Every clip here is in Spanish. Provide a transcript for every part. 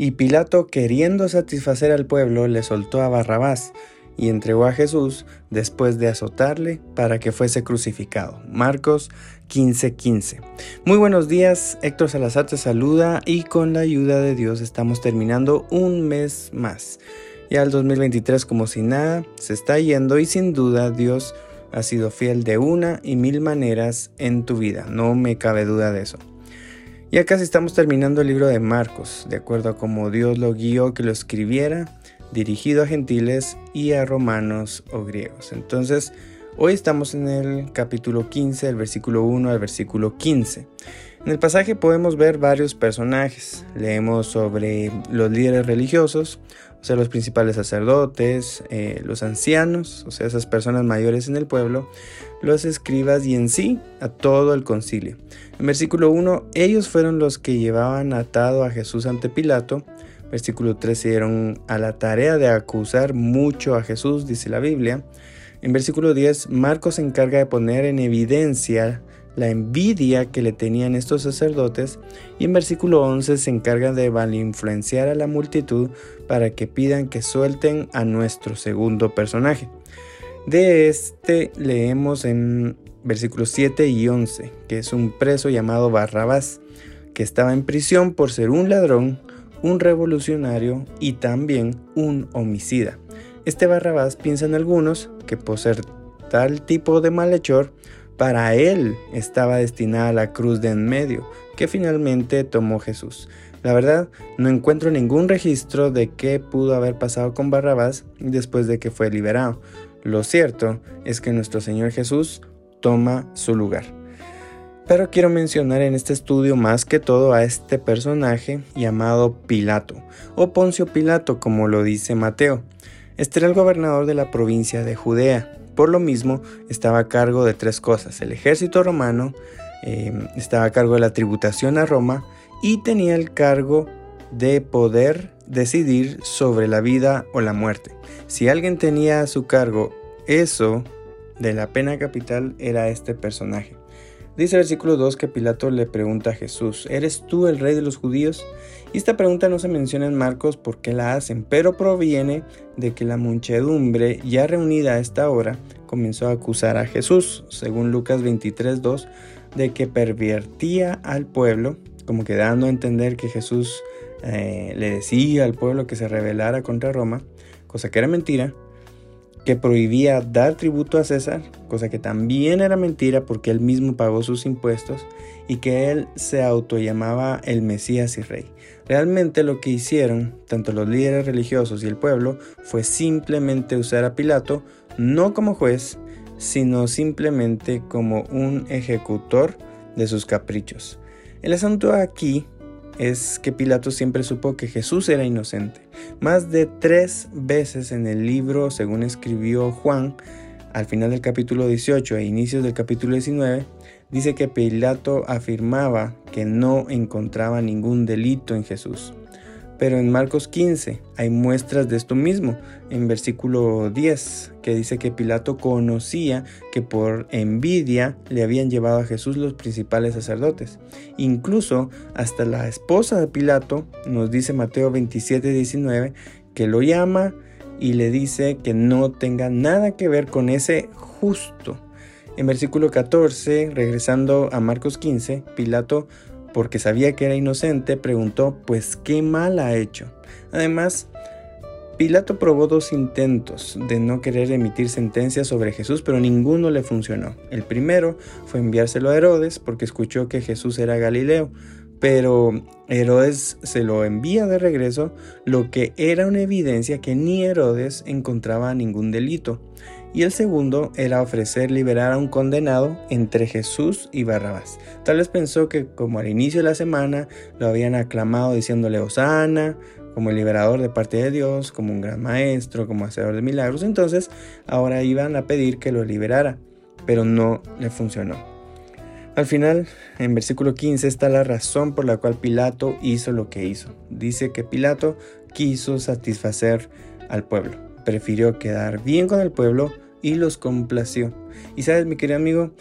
Y Pilato, queriendo satisfacer al pueblo, le soltó a Barrabás y entregó a Jesús después de azotarle para que fuese crucificado. Marcos 15:15. Muy buenos días, Héctor Salazar te saluda y con la ayuda de Dios estamos terminando un mes más. Ya el 2023 como si nada se está yendo y sin duda Dios ha sido fiel de una y mil maneras en tu vida, no me cabe duda de eso. Ya casi estamos terminando el libro de Marcos, de acuerdo a cómo Dios lo guió que lo escribiera, dirigido a gentiles y a romanos o griegos. Entonces, hoy estamos en el capítulo 15, el versículo 1 al versículo 15. En el pasaje podemos ver varios personajes. Leemos sobre los líderes religiosos, o sea, los principales sacerdotes, eh, los ancianos, o sea, esas personas mayores en el pueblo, los escribas y en sí a todo el concilio. En versículo 1, ellos fueron los que llevaban atado a Jesús ante Pilato. Versículo 3 se dieron a la tarea de acusar mucho a Jesús, dice la Biblia. En versículo 10, Marcos se encarga de poner en evidencia la envidia que le tenían estos sacerdotes y en versículo 11 se encarga de influenciar a la multitud para que pidan que suelten a nuestro segundo personaje. De este leemos en versículos 7 y 11, que es un preso llamado Barrabás, que estaba en prisión por ser un ladrón, un revolucionario y también un homicida. Este Barrabás piensan algunos que por ser tal tipo de malhechor, para él estaba destinada la cruz de en medio, que finalmente tomó Jesús. La verdad, no encuentro ningún registro de qué pudo haber pasado con Barrabás después de que fue liberado. Lo cierto es que nuestro Señor Jesús toma su lugar. Pero quiero mencionar en este estudio más que todo a este personaje llamado Pilato, o Poncio Pilato como lo dice Mateo. Este era el gobernador de la provincia de Judea. Por lo mismo, estaba a cargo de tres cosas. El ejército romano, eh, estaba a cargo de la tributación a Roma y tenía el cargo de poder decidir sobre la vida o la muerte. Si alguien tenía a su cargo eso de la pena capital, era este personaje. Dice el versículo 2 que Pilato le pregunta a Jesús, ¿eres tú el rey de los judíos? Y esta pregunta no se menciona en Marcos por qué la hacen, pero proviene de que la muchedumbre, ya reunida a esta hora, comenzó a acusar a Jesús, según Lucas 23.2, de que pervertía al pueblo, como que dando a entender que Jesús eh, le decía al pueblo que se rebelara contra Roma, cosa que era mentira, que prohibía dar tributo a César, cosa que también era mentira porque él mismo pagó sus impuestos, y que él se autollamaba el Mesías y Rey. Realmente lo que hicieron, tanto los líderes religiosos y el pueblo, fue simplemente usar a Pilato no como juez, sino simplemente como un ejecutor de sus caprichos. El asunto aquí es que Pilato siempre supo que Jesús era inocente. Más de tres veces en el libro, según escribió Juan, al final del capítulo 18 e inicios del capítulo 19, dice que Pilato afirmaba que no encontraba ningún delito en Jesús. Pero en Marcos 15 hay muestras de esto mismo, en versículo 10, que dice que Pilato conocía que por envidia le habían llevado a Jesús los principales sacerdotes. Incluso hasta la esposa de Pilato, nos dice Mateo 27, 19, que lo llama y le dice que no tenga nada que ver con ese justo. En versículo 14, regresando a Marcos 15, Pilato porque sabía que era inocente, preguntó, pues qué mal ha hecho. Además, Pilato probó dos intentos de no querer emitir sentencia sobre Jesús, pero ninguno le funcionó. El primero fue enviárselo a Herodes porque escuchó que Jesús era Galileo, pero Herodes se lo envía de regreso, lo que era una evidencia que ni Herodes encontraba ningún delito. y el segundo era ofrecer liberar a un condenado entre Jesús y Barrabás. Tal vez pensó que como al inicio de la semana lo habían aclamado diciéndole Osana, como el liberador de parte de Dios, como un gran maestro, como hacedor de milagros, entonces ahora iban a pedir que lo liberara, pero no le funcionó. Al final, en versículo 15 está la razón por la cual Pilato hizo lo que hizo. Dice que Pilato quiso satisfacer al pueblo, prefirió quedar bien con el pueblo y los complació. Y sabes, mi querido amigo,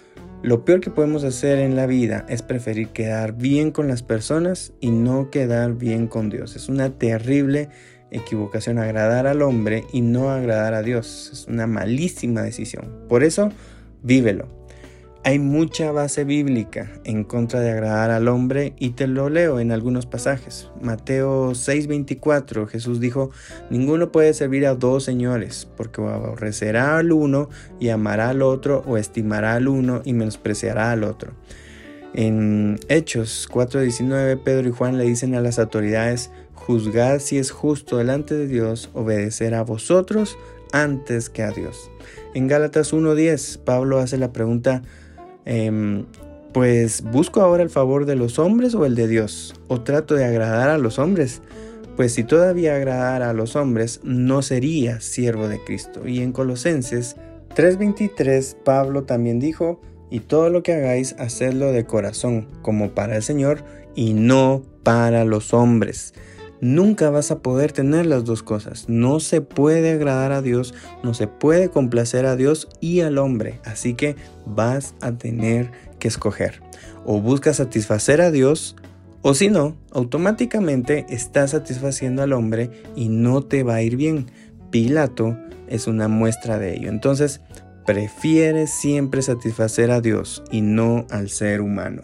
lo peor que podemos hacer en la vida es preferir quedar bien con las personas y no quedar bien con Dios. Es una terrible equivocación agradar al hombre y no agradar a Dios. Es una malísima decisión. Por eso, vívelo. Hay mucha base bíblica en contra de agradar al hombre y te lo leo en algunos pasajes. Mateo 6:24 Jesús dijo, ninguno puede servir a dos señores, porque aborrecerá al uno y amará al otro, o estimará al uno y menospreciará al otro. En Hechos 4:19 Pedro y Juan le dicen a las autoridades, juzgad si es justo delante de Dios obedecer a vosotros antes que a Dios. En Gálatas 1:10 Pablo hace la pregunta, Em, pues busco ahora el favor de los hombres o el de Dios, o trato de agradar a los hombres. Pues si todavía agradara a los hombres, no sería siervo de Cristo. Y en Colosenses 3:23, Pablo también dijo, y todo lo que hagáis, hacedlo de corazón, como para el Señor, y no para los hombres Nunca vas a poder tener las dos cosas. No se puede agradar a Dios, no se puede complacer a Dios y al hombre. Así que vas a tener que escoger. O buscas satisfacer a Dios, o si no, automáticamente estás satisfaciendo al hombre y no te va a ir bien. Pilato es una muestra de ello. Entonces, prefieres siempre satisfacer a Dios y no al ser humano.